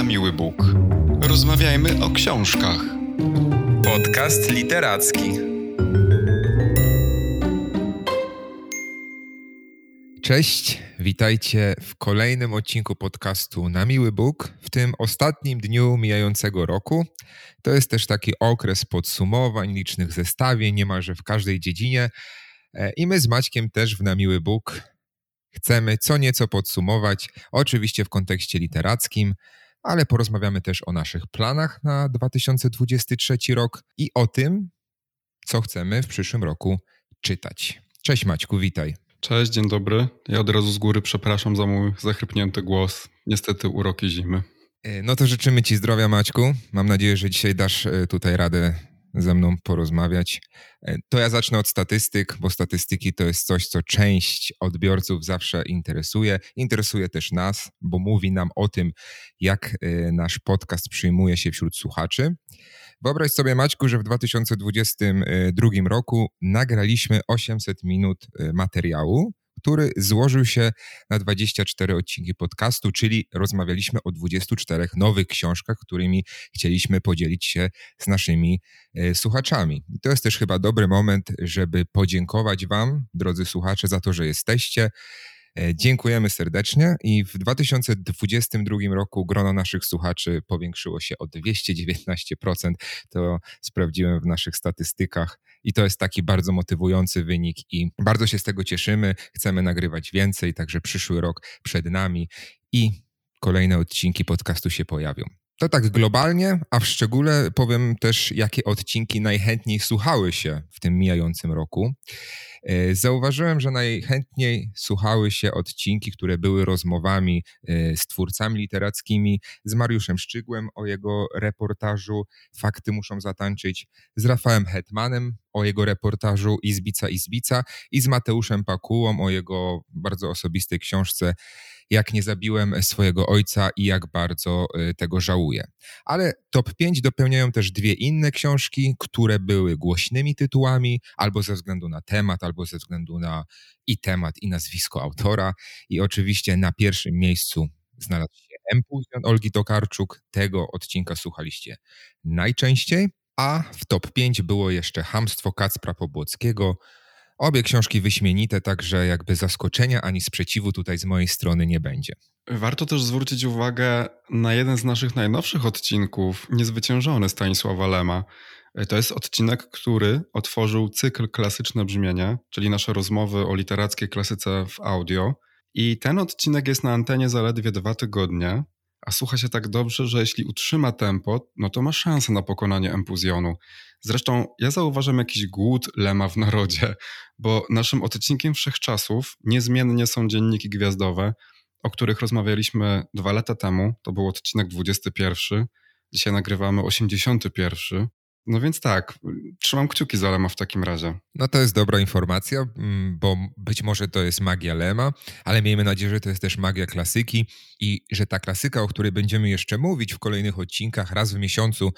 na miły Bóg. Rozmawiajmy o książkach. Podcast literacki. Cześć, witajcie w kolejnym odcinku podcastu Na Miły Bóg, w tym ostatnim dniu mijającego roku. To jest też taki okres podsumowań, licznych zestawień niemalże w każdej dziedzinie. E, I my z Maćkiem też w Na Miły Bóg chcemy co nieco podsumować, oczywiście w kontekście literackim, ale porozmawiamy też o naszych planach na 2023 rok i o tym, co chcemy w przyszłym roku czytać. Cześć Maćku, witaj. Cześć, dzień dobry. Ja od razu z góry przepraszam za mój zachrypnięty głos. Niestety uroki zimy. E, no to życzymy Ci zdrowia, Maćku. Mam nadzieję, że dzisiaj dasz e, tutaj radę ze mną porozmawiać. E, to ja zacznę od statystyk, bo statystyki to jest coś, co część odbiorców zawsze interesuje. Interesuje też nas, bo mówi nam o tym, jak nasz podcast przyjmuje się wśród słuchaczy. Wyobraź sobie, Maćku, że w 2022 roku nagraliśmy 800 minut materiału, który złożył się na 24 odcinki podcastu, czyli rozmawialiśmy o 24 nowych książkach, którymi chcieliśmy podzielić się z naszymi y, słuchaczami. I to jest też chyba dobry moment, żeby podziękować Wam, drodzy słuchacze, za to, że jesteście. E, dziękujemy serdecznie i w 2022 roku grono naszych słuchaczy powiększyło się o 219%. To sprawdziłem w naszych statystykach i to jest taki bardzo motywujący wynik i bardzo się z tego cieszymy. Chcemy nagrywać więcej, także przyszły rok przed nami i kolejne odcinki podcastu się pojawią. To tak globalnie, a w szczególe powiem też, jakie odcinki najchętniej słuchały się w tym mijającym roku. E, zauważyłem, że najchętniej słuchały się odcinki, które były rozmowami e, z twórcami literackimi, z Mariuszem Szczygłem o jego reportażu Fakty muszą zatańczyć, z Rafałem Hetmanem o jego reportażu Izbica Izbica i z Mateuszem Pakułą o jego bardzo osobistej książce jak nie zabiłem swojego ojca i jak bardzo y, tego żałuję. Ale top 5 dopełniają też dwie inne książki, które były głośnymi tytułami, albo ze względu na temat, albo ze względu na i temat, i nazwisko autora. I oczywiście na pierwszym miejscu znalazł się Empuzjon Olgi Tokarczuk. Tego odcinka słuchaliście najczęściej. A w top 5 było jeszcze Hamstwo Kacpra Pobłockiego, Obie książki wyśmienite, także jakby zaskoczenia ani sprzeciwu tutaj z mojej strony nie będzie. Warto też zwrócić uwagę na jeden z naszych najnowszych odcinków, Niezwyciężony Stanisława Lema. To jest odcinek, który otworzył cykl Klasyczne Brzmienie, czyli nasze rozmowy o literackiej klasyce w audio. I ten odcinek jest na antenie zaledwie dwa tygodnie, a słucha się tak dobrze, że jeśli utrzyma tempo, no to ma szansę na pokonanie empuzjonu. Zresztą ja zauważam jakiś głód lema w narodzie, bo naszym odcinkiem wszechczasów niezmiennie są dzienniki gwiazdowe, o których rozmawialiśmy dwa lata temu. To był odcinek 21. Dzisiaj nagrywamy 81. No więc tak, trzymam kciuki za Lema w takim razie. No to jest dobra informacja, mm, bo być może to jest magia Lema, ale miejmy nadzieję, że to jest też magia klasyki i że ta klasyka, o której będziemy jeszcze mówić w kolejnych odcinkach, raz w miesiącu,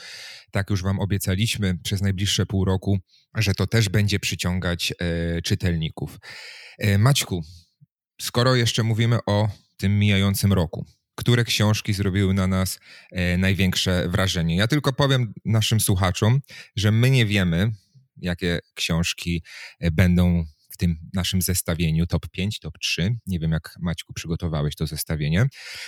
tak już wam obiecaliśmy przez najbliższe pół roku, że to też będzie przyciągać e, czytelników. E, Maćku, skoro jeszcze mówimy o tym mijającym roku, które książki zrobiły na nas e, największe wrażenie. Ja tylko powiem naszym słuchaczom, że my nie wiemy, jakie książki e, będą w tym naszym zestawieniu top 5, top 3. Nie wiem, jak Maćku przygotowałeś to zestawienie.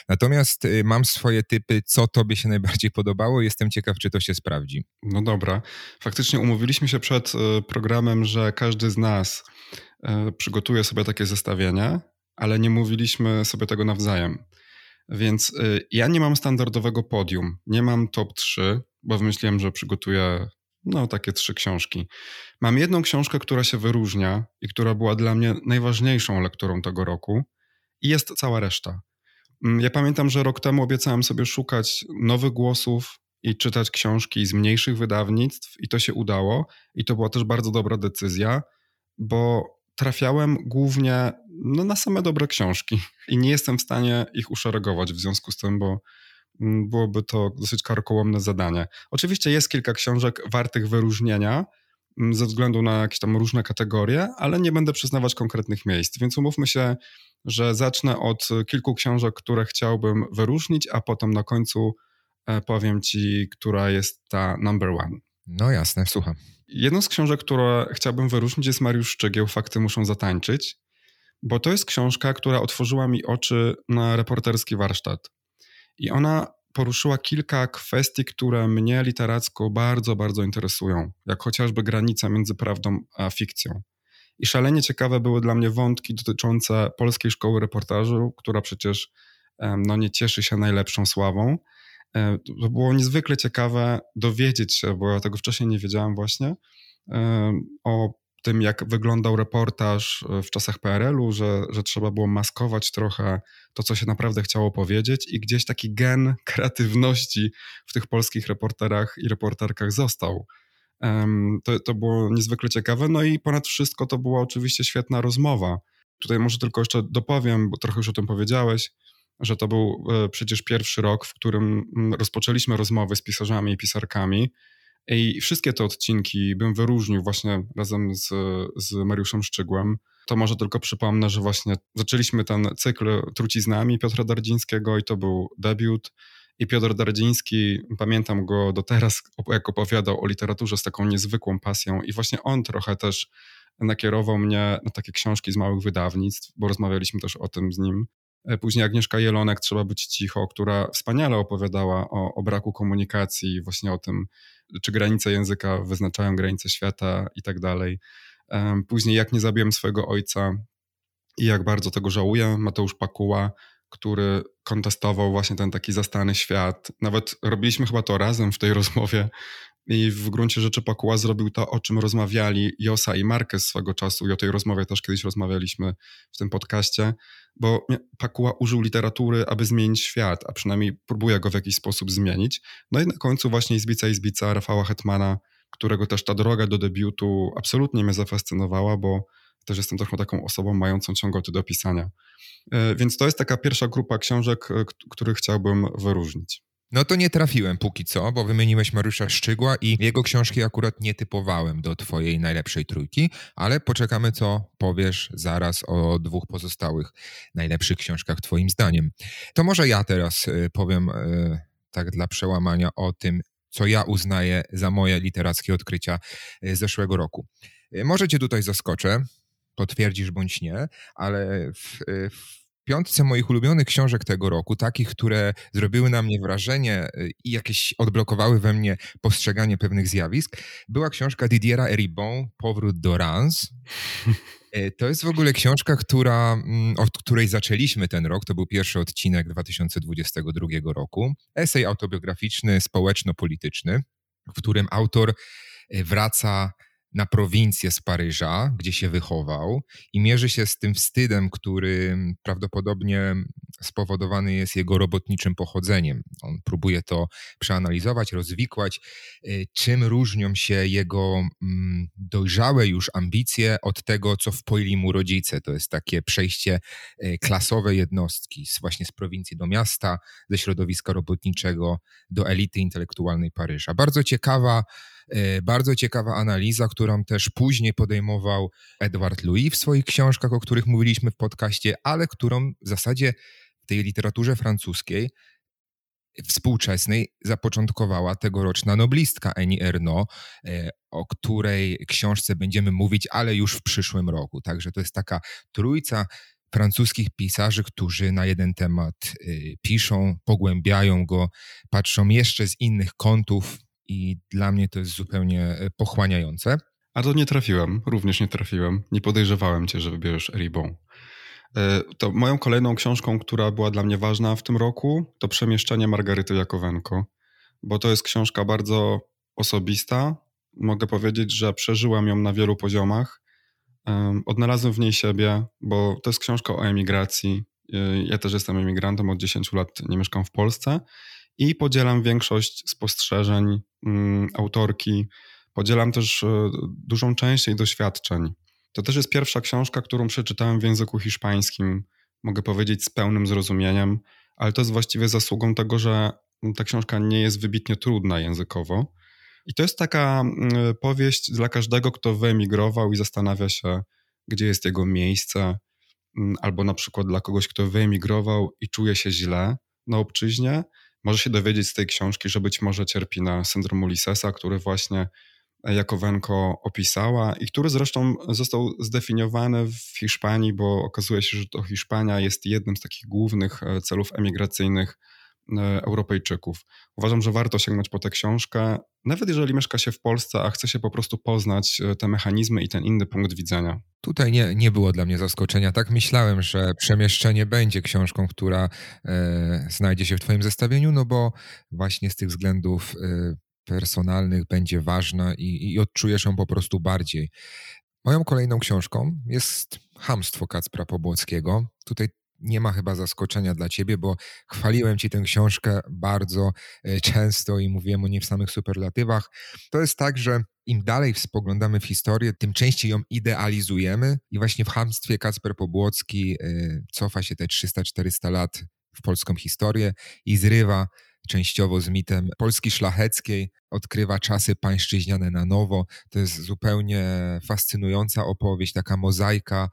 Natomiast e, mam swoje typy, co tobie się najbardziej podobało. Jestem ciekaw, czy to się sprawdzi. No dobra. Faktycznie umówiliśmy się przed programem, że każdy z nas przygotuje sobie takie zestawienie, ale nie mówiliśmy sobie tego nawzajem. Więc y, ja nie mam standardowego podium, nie mam top 3, bo wymyśliłem, że przygotuję no, takie trzy książki. Mam jedną książkę, która się wyróżnia i która była dla mnie najważniejszą lekturą tego roku, i jest cała reszta. Mm, ja pamiętam, że rok temu obiecałem sobie szukać nowych głosów i czytać książki z mniejszych wydawnictw, i to się udało. I to była też bardzo dobra decyzja, bo trafiałem głównie no, na same dobre książki i nie jestem w stanie ich uszeregować w związku z tym, bo mm, byłoby to dosyć karkołomne zadanie. Oczywiście jest kilka książek wartych wyróżnienia, mm, ze względu na jakieś tam różne kategorie, ale nie będę przyznawać konkretnych miejsc. Więc umówmy się, że zacznę od kilku książek, które chciałbym wyróżnić, a potem na końcu e, powiem ci, która jest ta number one. No jasne, słucham. Jedną z książek, które chciałbym wyróżnić jest Mariusz Szczygieł, Fakty muszą zatańczyć, bo to jest książka, która otworzyła mi oczy na reporterski warsztat. I ona poruszyła kilka kwestii, które mnie literacko bardzo, bardzo interesują, jak chociażby granica między prawdą a fikcją. I szalenie ciekawe były dla mnie wątki dotyczące Polskiej Szkoły Reportażu, która przecież no, nie cieszy się najlepszą sławą. E, to było niezwykle ciekawe dowiedzieć się, bo ja tego wcześniej nie wiedziałem właśnie, o tym, jak wyglądał reportaż e, w czasach PRL-u, że, że trzeba było maskować trochę to, co się naprawdę chciało powiedzieć, i gdzieś taki gen kreatywności w tych polskich reporterach i reporterkach został. To, to było niezwykle ciekawe. No i ponad wszystko to była oczywiście świetna rozmowa. Tutaj może tylko jeszcze dopowiem, bo trochę już o tym powiedziałeś, że to był e, przecież pierwszy rok, w którym mm, rozpoczęliśmy rozmowy z pisarzami i pisarkami i wszystkie te odcinki bym wyróżnił właśnie razem z, z Mariuszem Szczygłem. To może tylko przypomnę, że właśnie zaczęliśmy ten cykl truciznami Piotra Dardzińskiego i to był debiut. I Piotr Dardziński, pamiętam go do teraz, jak opowiadał o literaturze z taką niezwykłą pasją i właśnie on trochę też nakierował mnie na takie książki z małych wydawnictw, bo rozmawialiśmy też o tym z nim. E, później Agnieszka Jelonek, Trzeba być cicho, która wspaniale opowiadała o, o braku komunikacji, właśnie o tym, czy granice języka wyznaczają granice świata i tak dalej. Później Jak nie zabiłem swojego ojca i jak bardzo tego żałuję, Mateusz Pakuła, który kontestował właśnie ten taki zastany świat. Nawet robiliśmy chyba to razem w tej rozmowie i w gruncie rzeczy Pakuła zrobił to, o czym rozmawiali Josa i Marquez swego czasu i o tej rozmowie też kiedyś rozmawialiśmy w tym podcaście, bo Pakuła użył literatury, aby zmienić świat, a przynajmniej próbuje go w jakiś sposób zmienić. No i na końcu właśnie Izbica Izbica Rafała Hetmana, którego też ta droga do debiutu absolutnie mnie zafascynowała, bo też jestem trochę taką osobą mającą ciągoty do pisania. E, więc to jest taka pierwsza grupa książek, e, których chciałbym wyróżnić. No to nie trafiłem póki co, bo wymieniłeś Mariusza Szczygła i jego książki akurat nie typowałem do twojej najlepszej trójki, ale poczekamy co powiesz zaraz o dwóch pozostałych najlepszych książkach twoim zdaniem. To może ja teraz y, powiem y, tak dla przełamania o tym, co ja uznaję za moje literackie odkrycia y, zeszłego roku. Może cię tutaj zaskoczę, potwierdzisz bądź nie, ale w, w piątce moich ulubionych książek tego roku, takich, które zrobiły na mnie wrażenie y, i jakieś odblokowały we mnie postrzeganie pewnych zjawisk, była książka Didiera Eribon, Powrót do Rans. E, to jest w ogóle książka, która, mm, od której zaczęliśmy ten rok. To był pierwszy odcinek 2022 roku. Esej autobiograficzny, społeczno-polityczny, w którym autor e, wraca na prowincję z Paryża, gdzie się wychował i mierzy się z tym wstydem, który prawdopodobnie spowodowany jest jego robotniczym pochodzeniem. On próbuje to przeanalizować, rozwikłać, y, czym różnią się jego mm, dojrzałe już ambicje od tego, co wpoili mu rodzice. To jest takie przejście y, klasowe jednostki, właśnie z prowincji do miasta, ze środowiska robotniczego do elity intelektualnej Paryża. Bardzo ciekawa bardzo ciekawa analiza, którą też później podejmował Edward Louis w swoich książkach, o których mówiliśmy w podcaście, ale którą w zasadzie w tej literaturze francuskiej współczesnej zapoczątkowała tegoroczna noblistka Eni Erno, e, o której książce będziemy mówić, ale już w przyszłym roku. Także to jest taka trójca francuskich pisarzy, którzy na jeden temat e, piszą, pogłębiają go, patrzą jeszcze z innych kątów i dla mnie to jest zupełnie e, pochłaniające. A to nie trafiłem, również nie trafiłem. Nie podejrzewałem cię, że wybierzesz Ribon. E, to moją kolejną książką, która była dla mnie ważna w tym roku, to Przemieszczenie Margaryty Jakowenko, bo to jest książka bardzo osobista. Mogę powiedzieć, że przeżyłem ją na wielu poziomach. Odnalazłem w niej siebie, bo to jest książka o emigracji. E, ja też jestem emigrantem, od 10 lat nie mieszkam w Polsce i podzielam większość spostrzeżeń mm, autorki. Podzielam też e, dużą część jej doświadczeń. To też jest pierwsza książka, którą przeczytałem w języku hiszpańskim, mogę powiedzieć z pełnym zrozumieniem, ale to jest właściwie zasługą tego, że ta książka nie jest wybitnie trudna językowo. I to jest taka mm, powieść dla każdego, kto wyemigrował i zastanawia się, gdzie jest jego miejsce, mm, albo na przykład dla kogoś, kto wyemigrował i czuje się źle na obczyźnie, może się dowiedzieć z tej książki, że być może cierpi na syndrom Ulyssesa, który właśnie Jakowenko opisała i który zresztą został zdefiniowany w Hiszpanii, bo okazuje się, że to Hiszpania jest jednym z takich głównych e, celów emigracyjnych e, Europejczyków. Uważam, że warto sięgnąć po tę książkę, nawet jeżeli mieszka się w Polsce, a chce się po prostu poznać e, te mechanizmy i ten inny punkt widzenia. Tutaj nie, nie było dla mnie zaskoczenia. Tak myślałem, że przemieszczenie będzie książką, która e, znajdzie się w Twoim zestawieniu, no bo właśnie z tych względów e, personalnych będzie ważna i, i odczujesz ją po prostu bardziej. Moją kolejną książką jest Hamstwo Kacpra Pobłockiego. Tutaj nie ma chyba zaskoczenia dla ciebie, bo chwaliłem ci tę książkę bardzo e, często i mówiłem o niej w samych superlatywach. To jest tak, że im dalej spoglądamy w historię, tym częściej ją idealizujemy i właśnie w Hamstwie Kacper Pobłocki e, cofa się te 300-400 lat w polską historię i zrywa częściowo z mitem Polski szlacheckiej, odkrywa czasy pańszczyźniane na nowo. To jest zupełnie fascynująca opowieść, taka mozaika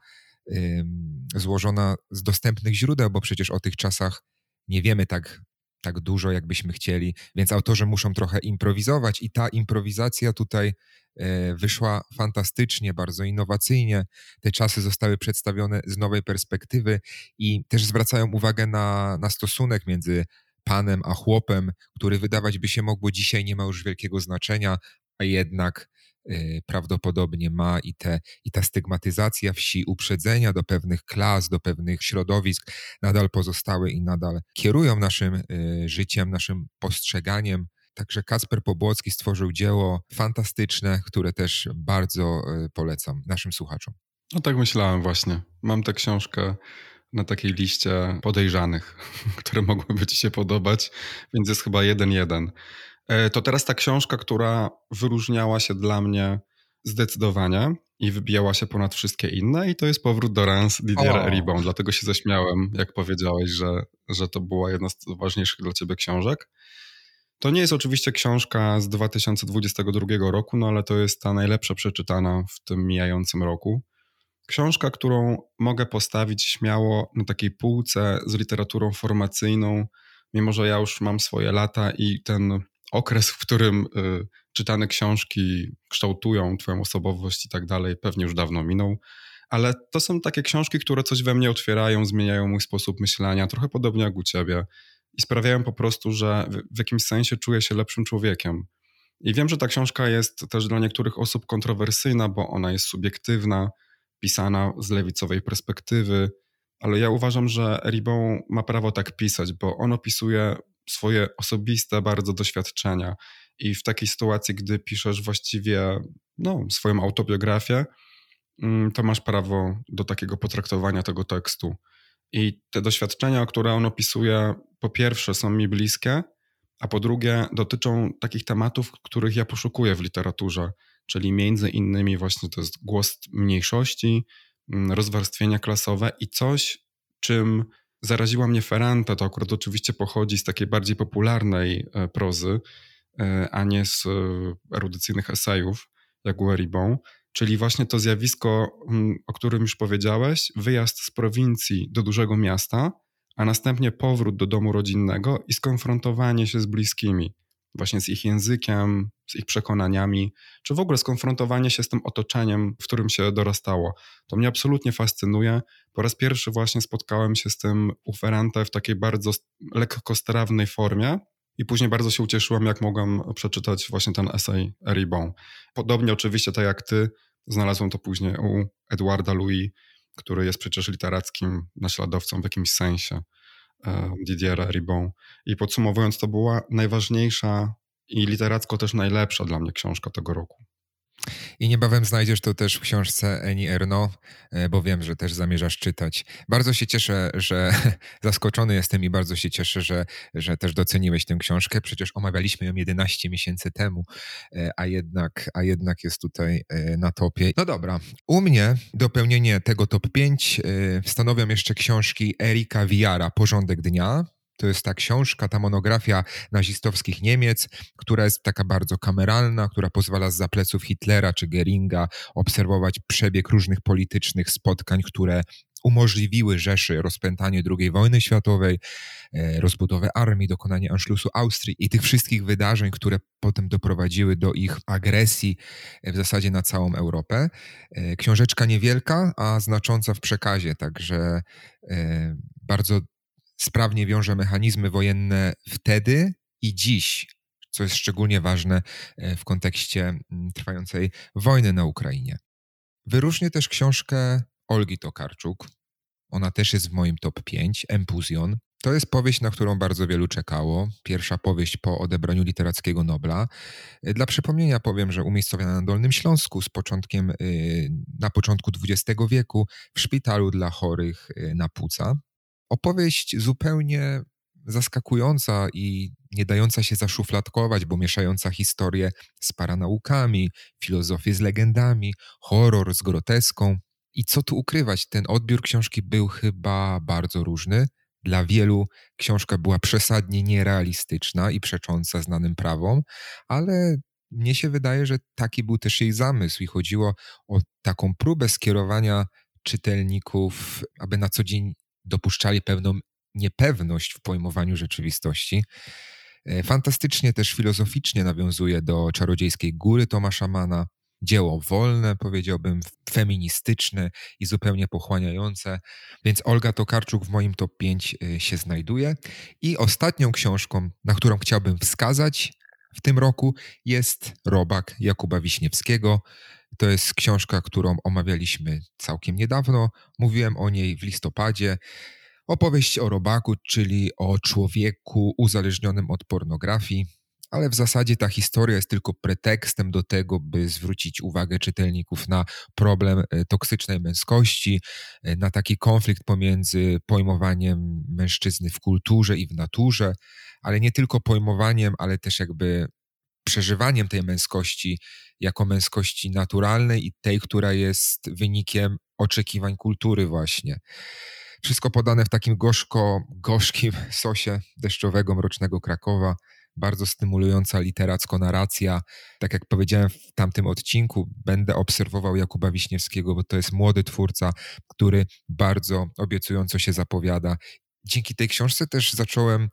złożona z dostępnych źródeł, bo przecież o tych czasach nie wiemy tak, tak dużo, jakbyśmy chcieli, więc autorzy muszą trochę improwizować i ta improwizacja tutaj e, wyszła fantastycznie, bardzo innowacyjnie. Te czasy zostały przedstawione z nowej perspektywy i też zwracają uwagę na, na stosunek między panem a chłopem, który wydawać by się mogło dzisiaj nie ma już wielkiego znaczenia, a jednak prawdopodobnie ma i, te, i ta stygmatyzacja wsi, uprzedzenia do pewnych klas, do pewnych środowisk nadal pozostały i nadal kierują naszym y, życiem, naszym postrzeganiem. Także Kacper Pobłocki stworzył dzieło fantastyczne, które też bardzo y, polecam naszym słuchaczom. No tak myślałem właśnie. Mam tę książkę na takiej liście podejrzanych, które mogłyby ci się podobać, więc jest chyba jeden jeden. E, to teraz ta książka, która wyróżniała się dla mnie zdecydowanie i wybijała się ponad wszystkie inne i to jest Powrót do Rans Didiera Ribon. Dlatego się zaśmiałem, jak powiedziałeś, że, że to była jedna z ważniejszych dla ciebie książek. To nie jest oczywiście książka z 2022 roku, no ale to jest ta najlepsza przeczytana w tym mijającym roku. Książka, którą mogę postawić śmiało na takiej półce z literaturą formacyjną, mimo że ja już mam swoje lata i ten okres, w którym y, czytane książki kształtują Twoją osobowość i tak dalej, pewnie już dawno minął. Ale to są takie książki, które coś we mnie otwierają, zmieniają mój sposób myślenia, trochę podobnie jak u Ciebie, i sprawiają po prostu, że w, jakimś sensie czuję się lepszym człowiekiem. I wiem, że ta książka jest też dla niektórych osób kontrowersyjna, bo ona jest subiektywna, pisana z lewicowej perspektywy, ale ja uważam, że Ribon ma prawo tak pisać, bo on opisuje swoje osobiste bardzo doświadczenia i w takiej sytuacji, gdy piszesz właściwie no, swoją autobiografię, mm, to masz prawo do takiego potraktowania tego tekstu. I te doświadczenia, które on opisuje, po pierwsze są mi bliskie, a po drugie dotyczą takich tematów, których ja poszukuję w literaturze czyli między innymi właśnie to jest głos mniejszości, mm, rozwarstwienia klasowe i coś, czym zaraziła mnie Ferrante, to akurat oczywiście pochodzi z takiej bardziej popularnej e, prozy, e, a nie z e, erudycyjnych esejów, jak u Eribon, czyli właśnie to zjawisko, mm, o którym już powiedziałeś, wyjazd z prowincji do dużego miasta, a następnie powrót do domu rodzinnego i skonfrontowanie się z bliskimi właśnie z ich językiem, z ich przekonaniami, czy w ogóle skonfrontowanie się z tym otoczeniem, w którym się dorastało. To mnie absolutnie fascynuje. Po raz pierwszy właśnie spotkałem się z tym u Ferrante w takiej bardzo lekkostrawnej formie, i później bardzo się ucieszyłem, jak mogłem przeczytać właśnie ten esej Eribon. Podobnie oczywiście, tak jak ty, znalazłem to później u Edwarda Louis, który jest przecież literackim naśladowcą w jakimś sensie. E, Didiera Ribon. I podsumowując, to była najważniejsza i literacko też najlepsza dla mnie książka tego roku. I niebawem znajdziesz to też w książce Eni Erno, e, bo wiem, że też zamierzasz czytać. Bardzo się cieszę, że zaskoczony jestem i bardzo się cieszę, że, że też doceniłeś tę książkę. Przecież omawialiśmy ją 11 miesięcy temu, e, a jednak, a jednak jest tutaj e, na topie. No dobra, u mnie dopełnienie tego top 5 stanowią jeszcze książki Erika Wiara, Porządek Dnia, To jest ta książka, ta monografia nazistowskich Niemiec, która jest taka bardzo kameralna, która pozwala z pleców Hitlera czy Geringa obserwować przebieg różnych politycznych spotkań, które umożliwiły Rzeszy rozpętanie II wojny światowej, e, rozbudowę armii, dokonanie Anschlussu Austrii i tych wszystkich wydarzeń, które potem doprowadziły do ich agresji w zasadzie na całą Europę. E, książeczka niewielka, a znacząca w przekazie, także e, bardzo sprawnie wiąże mechanizmy wojenne wtedy i dziś, co jest szczególnie ważne w kontekście trwającej wojny na Ukrainie. Wyróżnię też książkę Olgi Tokarczuk. Ona też jest w moim top 5, Empuzjon. To jest powieść, na którą bardzo wielu czekało. Pierwsza powieść po odebraniu literackiego Nobla. Dla przypomnienia powiem, że umiejscowiona na Dolnym Śląsku z początkiem, y, na początku XX wieku w szpitalu dla chorych y, na płuca. Opowieść zupełnie zaskakująca i nie dająca się zaszufladkować, bo mieszająca historię z paranaukami, filozofię z legendami, horror z groteską. I co tu ukrywać, ten odbiór książki był chyba bardzo różny. Dla wielu książka była przesadnie nierealistyczna i przecząca znanym prawom, ale mnie się wydaje, że taki był też jej zamysł i chodziło o taką próbę skierowania czytelników, aby na co dzień dopuszczali pewną niepewność w pojmowaniu rzeczywistości. E, fantastycznie też filozoficznie nawiązuje do czarodziejskiej góry Tomasza Mana, dzieło wolne, powiedziałbym, feministyczne i zupełnie pochłaniające. Więc Olga Tokarczuk w moim top 5 y, się znajduje. I ostatnią książką, na którą chciałbym wskazać w tym roku, jest Robak Jakuba Wiśniewskiego. To jest książka, którą omawialiśmy całkiem niedawno. Mówiłem o niej w listopadzie. Opowieść o robaku, czyli o człowieku uzależnionym od pornografii, ale w zasadzie ta historia jest tylko pretekstem do tego, by zwrócić uwagę czytelników na problem e, toksycznej męskości, e, na taki konflikt pomiędzy pojmowaniem mężczyzny w kulturze i w naturze, ale nie tylko pojmowaniem, ale też jakby przeżywaniem tej męskości jako męskości naturalnej i tej, która jest wynikiem oczekiwań kultury właśnie. Wszystko podane w takim gorzko, gorzkim sosie deszczowego, mrocznego Krakowa bardzo stymulująca literacko narracja. Tak jak powiedziałem w tamtym odcinku, będę obserwował Jakuba Wiśniewskiego, bo to jest młody twórca, który bardzo obiecująco się zapowiada. Dzięki tej książce też zacząłem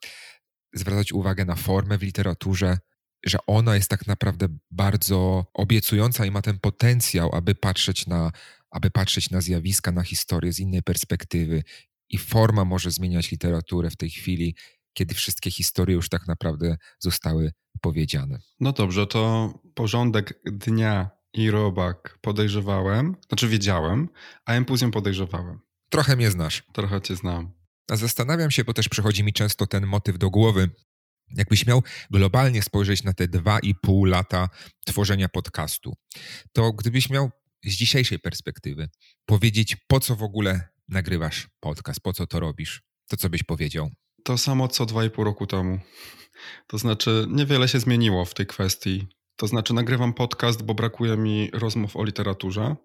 zwracać uwagę na formę w literaturze, że ona jest tak naprawdę bardzo obiecująca i ma ten potencjał, aby patrzeć na, aby patrzeć na zjawiska, na historię z innej perspektywy. I forma może zmieniać literaturę w tej chwili kiedy wszystkie historie już tak naprawdę zostały powiedziane. No dobrze, to porządek dnia i robak podejrzewałem, znaczy wiedziałem, a empuzją podejrzewałem. Trochę mnie znasz. Trochę cię znam. A zastanawiam się, bo też przychodzi mi często ten motyw do głowy. Jakbyś miał globalnie spojrzeć na te dwa i pół lata tworzenia podcastu, to gdybyś miał z dzisiejszej perspektywy powiedzieć, po co w ogóle nagrywasz podcast, po co to robisz, to co byś powiedział? To samo co dwa i pół roku temu. To znaczy, niewiele się zmieniło w tej kwestii. To znaczy, nagrywam podcast, bo brakuje mi rozmów o literaturze.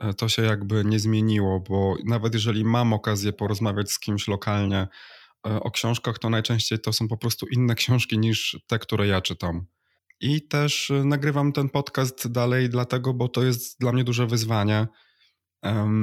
E, to się jakby nie zmieniło, bo nawet jeżeli mam okazję porozmawiać z kimś lokalnie o książkach, to najczęściej to są po prostu inne książki niż te, które ja czytam. I też e, nagrywam ten podcast dalej, dlatego, bo to jest dla mnie duże wyzwanie.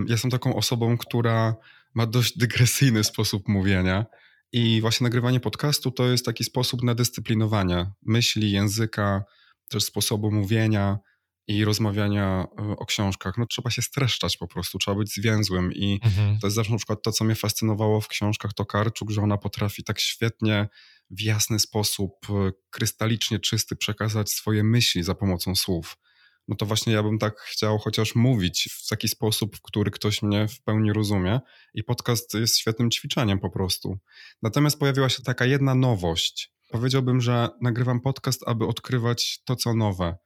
Jestem taką osobą, która ma dość dygresyjny sposób mówienia i właśnie nagrywanie podcastu to jest taki sposób na dyscyplinowanie myśli, języka, też sposobu mówienia i rozmawiania e, o książkach. No trzeba się streszczać po prostu, trzeba być zwięzłym i mhm. to jest zawsze na przykład to, co mnie fascynowało w książkach Tokarczuk, że ona potrafi tak świetnie, w jasny sposób, e, krystalicznie czysty przekazać swoje myśli za pomocą słów no to właśnie ja bym tak chciał chociaż mówić w taki sposób, w który ktoś mnie w pełni rozumie i podcast jest świetnym ćwiczeniem po prostu. Natomiast pojawiła się taka jedna nowość. Powiedziałbym, że nagrywam podcast, aby odkrywać to, co nowe.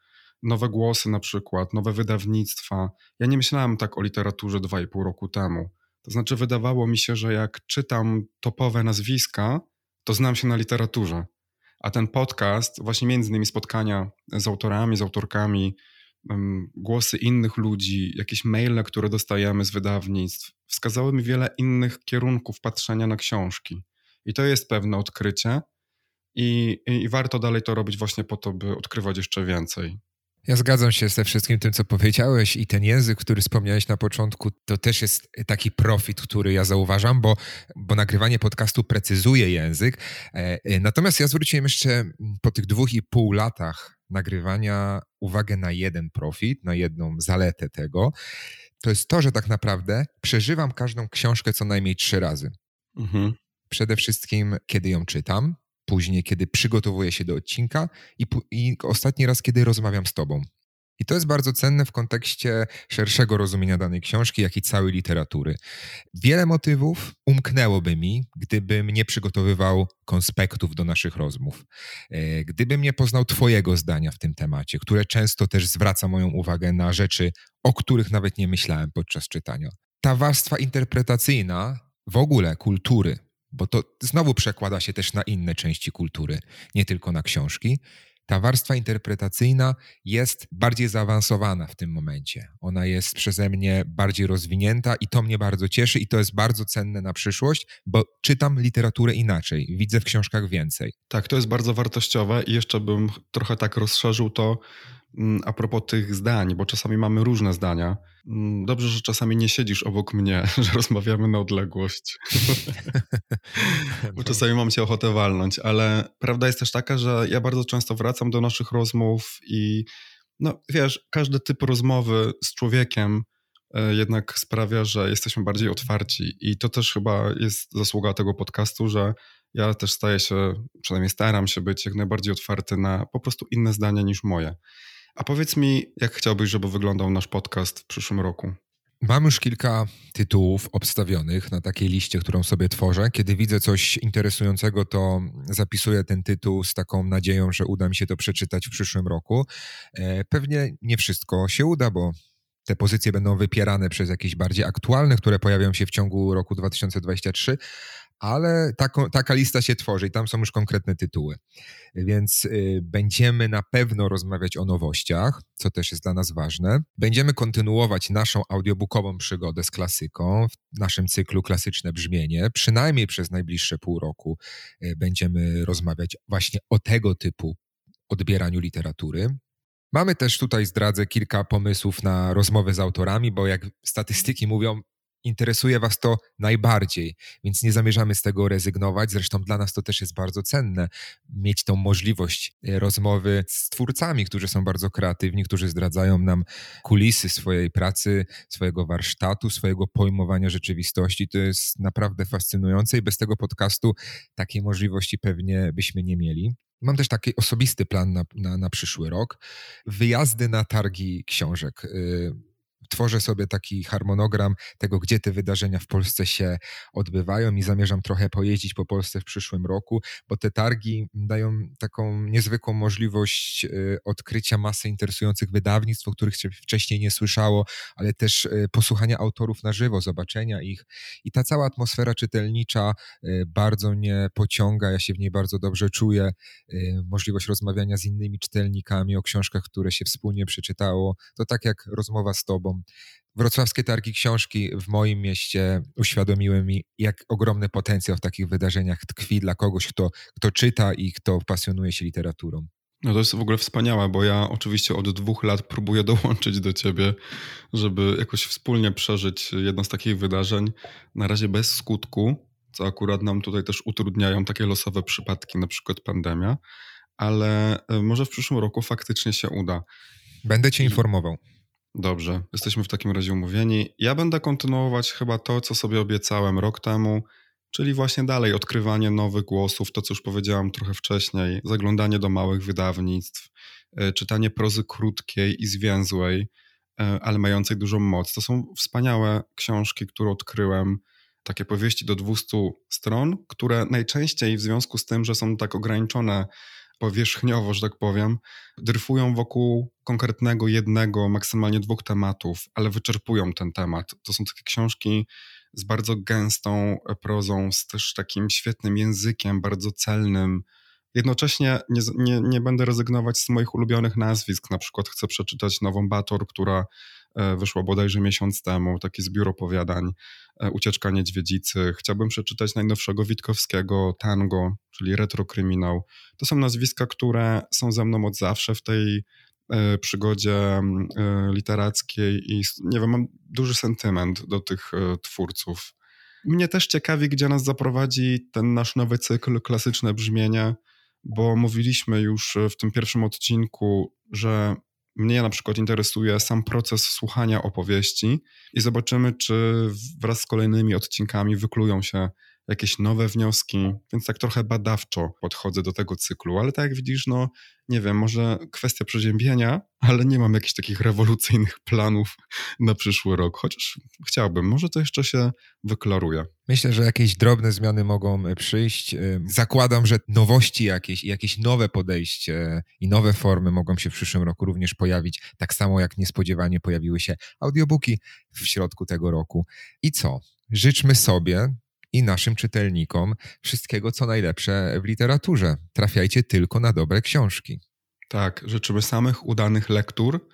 Nowe głosy na przykład, nowe wydawnictwa. Ja nie myślałem tak o literaturze dwa i pół roku temu. To znaczy wydawało mi się, że jak czytam topowe nazwiska, to znam się na literaturze. A ten podcast, właśnie między innymi spotkania z autorami, z autorkami, głosy innych ludzi, jakieś maile, które dostajemy z wydawnictw, wskazały mi wiele innych kierunków patrzenia na książki. I to jest pewne odkrycie i, i, i warto dalej to robić właśnie po to, by odkrywać jeszcze więcej. Ja zgadzam się ze wszystkim tym, co powiedziałeś i ten język, który wspomniałeś na początku, to też jest taki profit, który ja zauważam, bo, bo nagrywanie podcastu precyzuje język. E, natomiast ja zwróciłem jeszcze po tych dwóch i pół latach nagrywania uwagę na jeden profit, na jedną zaletę tego. To jest to, że tak naprawdę przeżywam każdą książkę co najmniej trzy razy. Mhm. Przede wszystkim, kiedy ją czytam, później, kiedy przygotowuję się do odcinka i, i ostatni raz, kiedy rozmawiam z tobą. I to jest bardzo cenne w kontekście szerszego rozumienia danej książki, jak i całej literatury. Wiele motywów umknęłoby mi, gdybym nie przygotowywał konspektów do naszych rozmów. E, gdybym nie poznał Twojego zdania w tym temacie, które często też zwraca moją uwagę na rzeczy, o których nawet nie myślałem podczas czytania. Ta warstwa interpretacyjna w ogóle kultury, bo to znowu przekłada się też na inne części kultury, nie tylko na książki. Ta warstwa interpretacyjna jest bardziej zaawansowana w tym momencie. Ona jest przeze mnie bardziej rozwinięta i to mnie bardzo cieszy i to jest bardzo cenne na przyszłość, bo czytam literaturę inaczej, widzę w książkach więcej. Tak, to jest bardzo wartościowe i jeszcze bym trochę tak rozszerzył to a propos tych zdań, bo czasami mamy różne zdania. Mm, dobrze, że czasami nie siedzisz obok mnie, że rozmawiamy na odległość. bo czasami mam cię ochotę walnąć, ale prawda jest też taka, że ja bardzo często wracam do naszych rozmów i no wiesz, każdy typ rozmowy z człowiekiem e, jednak sprawia, że jesteśmy bardziej otwarci i to też chyba jest zasługa tego podcastu, że ja też staję się, przynajmniej staram się być jak najbardziej otwarty na po prostu inne zdania niż moje. A powiedz mi, jak chciałbyś, żeby wyglądał nasz podcast w przyszłym roku? Mam już kilka tytułów obstawionych na takiej liście, którą sobie tworzę. Kiedy widzę coś interesującego, to zapisuję ten tytuł z taką nadzieją, że uda mi się to przeczytać w przyszłym roku. E, pewnie nie wszystko się uda, bo te pozycje będą wypierane przez jakieś bardziej aktualne, które pojawią się w ciągu roku 2023, ale taka lista się tworzy i tam są już konkretne tytuły. Więc y, będziemy na pewno rozmawiać o nowościach, co też jest dla nas ważne. Będziemy kontynuować naszą audiobookową przygodę z klasyką w naszym cyklu Klasyczne Brzmienie. Przynajmniej przez najbliższe pół roku y, będziemy rozmawiać właśnie o tego typu odbieraniu literatury. Mamy też tutaj, zdradzę, kilka pomysłów na rozmowy z autorami, bo jak statystyki mówią, interesuje Was to najbardziej, więc nie zamierzamy z tego rezygnować. Zresztą dla nas to też jest bardzo cenne, mieć tą możliwość e, rozmowy z twórcami, którzy są bardzo kreatywni, którzy zdradzają nam kulisy swojej pracy, swojego warsztatu, swojego pojmowania rzeczywistości. To jest naprawdę fascynujące i bez tego podcastu takiej możliwości pewnie byśmy nie mieli. Mam też taki osobisty plan na, na, na przyszły rok. Wyjazdy na targi książek. Y, tworzę sobie taki harmonogram tego, gdzie te wydarzenia w Polsce się odbywają i zamierzam trochę pojeździć po Polsce w przyszłym roku, bo te targi dają taką niezwykłą możliwość y, odkrycia masy interesujących wydawnictw, o których się wcześniej nie słyszało, ale też y, posłuchania autorów na żywo, zobaczenia ich. I ta cała atmosfera czytelnicza y, bardzo mnie pociąga, ja się w niej bardzo dobrze czuję. Możliwość rozmawiania z innymi czytelnikami o książkach, które się wspólnie przeczytało, to tak jak rozmowa z tobą Wrocławskie targi książki w moim mieście uświadomiły mi, jak ogromny potencjał w takich wydarzeniach tkwi dla kogoś, kto, kto czyta i kto pasjonuje się literaturą. No to jest w ogóle wspaniałe, bo ja oczywiście od dwóch lat próbuję dołączyć do ciebie, żeby jakoś wspólnie przeżyć jedno z takich wydarzeń. Na razie bez skutku, co akurat nam tutaj też utrudniają takie losowe przypadki, na przykład pandemia, ale e, może w przyszłym roku faktycznie się uda. Będę cię informował. Dobrze, jesteśmy w takim razie umówieni. Ja będę kontynuować chyba to, co sobie obiecałem rok temu, czyli właśnie dalej odkrywanie nowych głosów, to co już powiedziałam trochę wcześniej, zaglądanie do małych wydawnictw, e, czytanie prozy krótkiej i zwięzłej, e, ale mającej dużą moc. To są wspaniałe książki, które odkryłem, takie powieści do 200 stron, które najczęściej w związku z tym, że są tak ograniczone powierzchniowo, że tak powiem, dryfują wokół konkretnego jednego, maksymalnie dwóch tematów, ale wyczerpują ten temat. To są takie książki z bardzo gęstą prozą, z też takim świetnym językiem, bardzo celnym, Jednocześnie nie, nie, nie będę rezygnować z moich ulubionych nazwisk. Na przykład chcę przeczytać nową Bator, która wyszła bodajże miesiąc temu, taki zbiór opowiadań, e, Ucieczka Niedźwiedzicy. Chciałbym przeczytać najnowszego Witkowskiego, Tango, czyli retrokryminał. To są nazwiska, które są ze mną od zawsze w tej e, przygodzie literackiej i nie wiem, mam duży sentyment do tych twórców. Mnie też ciekawi, gdzie nas zaprowadzi ten nasz nowy cykl, klasyczne brzmienie bo mówiliśmy już w tym pierwszym odcinku, że mnie na przykład interesuje sam proces słuchania opowieści i zobaczymy, czy wraz z kolejnymi odcinkami wyklują się jakieś nowe wnioski, więc tak trochę badawczo podchodzę do tego cyklu, ale tak jak widzisz, no nie wiem, może kwestia przeziębienia, ale nie mam jakichś takich rewolucyjnych planów na przyszły rok, chociaż chciałbym, może to jeszcze się wyklaruje. Myślę, że jakieś drobne zmiany mogą e, przyjść. E, zakładam, że nowości jakieś, jakieś nowe podejście i nowe formy mogą się w przyszłym roku również pojawić, tak samo jak niespodziewanie pojawiły się audiobooki w środku tego roku. I co? Życzmy sobie, i naszym czytelnikom wszystkiego, co najlepsze w literaturze. Trafiajcie tylko na dobre książki. Tak, życzymy samych udanych lektur,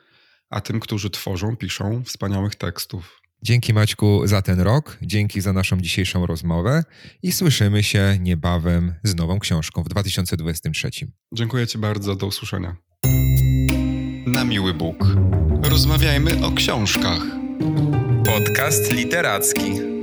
a tym, którzy tworzą, piszą wspaniałych tekstów. Dzięki Maćku za ten rok, dzięki za naszą dzisiejszą rozmowę i słyszymy się niebawem z nową książką w 2023. Dziękuję Ci bardzo, do usłyszenia. Na miły Bóg. Rozmawiajmy o książkach. Podcast literacki.